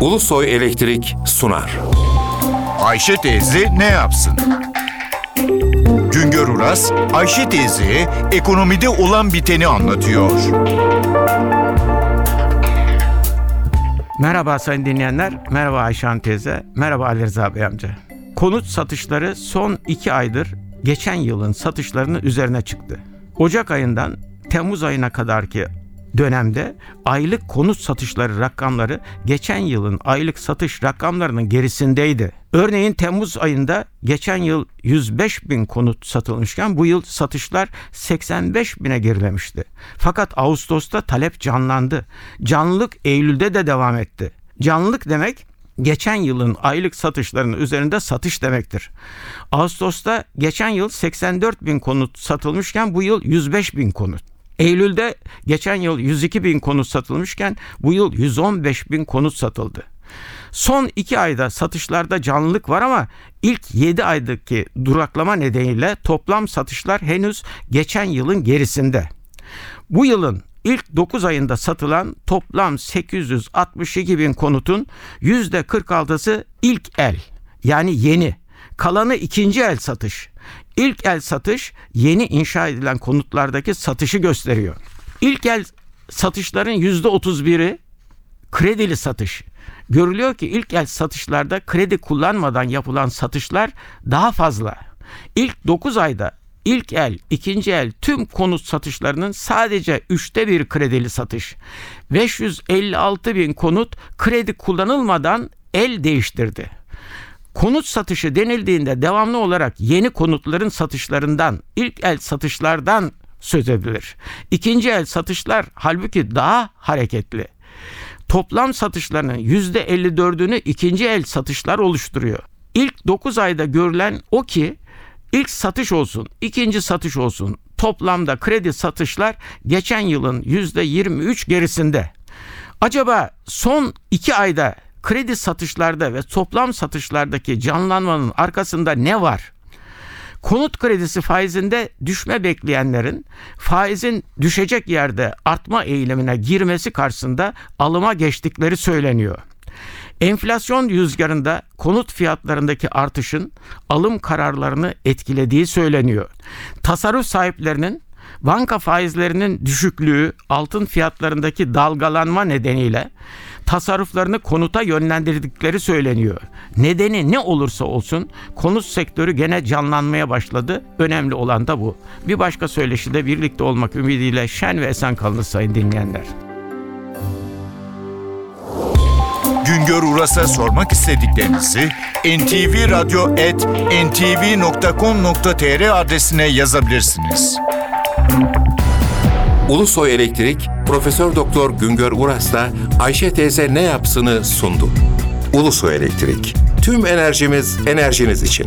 Ulusoy Elektrik sunar. Ayşe teyze ne yapsın? Güngör Uras, Ayşe teyze ekonomide olan biteni anlatıyor. Merhaba sayın dinleyenler, merhaba Ayşan teyze, merhaba Ali Rıza Bey amca. Konut satışları son iki aydır geçen yılın satışlarının üzerine çıktı. Ocak ayından Temmuz ayına kadarki dönemde aylık konut satışları rakamları geçen yılın aylık satış rakamlarının gerisindeydi. Örneğin Temmuz ayında geçen yıl 105 bin konut satılmışken bu yıl satışlar 85 bine gerilemişti. Fakat Ağustos'ta talep canlandı. Canlılık Eylül'de de devam etti. Canlılık demek geçen yılın aylık satışlarının üzerinde satış demektir. Ağustos'ta geçen yıl 84 bin konut satılmışken bu yıl 105 bin konut. Eylül'de geçen yıl 102 bin konut satılmışken bu yıl 115 bin konut satıldı. Son iki ayda satışlarda canlılık var ama ilk 7 aydaki duraklama nedeniyle toplam satışlar henüz geçen yılın gerisinde. Bu yılın ilk 9 ayında satılan toplam 862 bin konutun %46'sı ilk el yani yeni. Kalanı ikinci el satış. İlk el satış yeni inşa edilen konutlardaki satışı gösteriyor. İlk el satışların %31'i kredili satış. Görülüyor ki ilk el satışlarda kredi kullanmadan yapılan satışlar daha fazla. İlk 9 ayda ilk el, ikinci el tüm konut satışlarının sadece üçte bir kredili satış. 556 bin konut kredi kullanılmadan el değiştirdi. Konut satışı denildiğinde devamlı olarak yeni konutların satışlarından, ilk el satışlardan söz edilir. İkinci el satışlar halbuki daha hareketli. Toplam satışlarının %54'ünü ikinci el satışlar oluşturuyor. İlk 9 ayda görülen o ki ilk satış olsun, ikinci satış olsun toplamda kredi satışlar geçen yılın %23 gerisinde. Acaba son 2 ayda kredi satışlarda ve toplam satışlardaki canlanmanın arkasında ne var? Konut kredisi faizinde düşme bekleyenlerin faizin düşecek yerde artma eğilimine girmesi karşısında alıma geçtikleri söyleniyor. Enflasyon rüzgarında konut fiyatlarındaki artışın alım kararlarını etkilediği söyleniyor. Tasarruf sahiplerinin banka faizlerinin düşüklüğü, altın fiyatlarındaki dalgalanma nedeniyle tasarruflarını konuta yönlendirdikleri söyleniyor. Nedeni ne olursa olsun konut sektörü gene canlanmaya başladı. Önemli olan da bu. Bir başka söyleşide birlikte olmak ümidiyle şen ve esen kalınız sayın dinleyenler. Güngör Uras'a sormak istediklerinizi ntvradio.ntv.com.tr adresine yazabilirsiniz. Ulusoy Elektrik Profesör Doktor Güngör Uras'la Ayşe teyze ne yapsını sundu. Ulusoy Elektrik. Tüm enerjimiz enerjiniz için.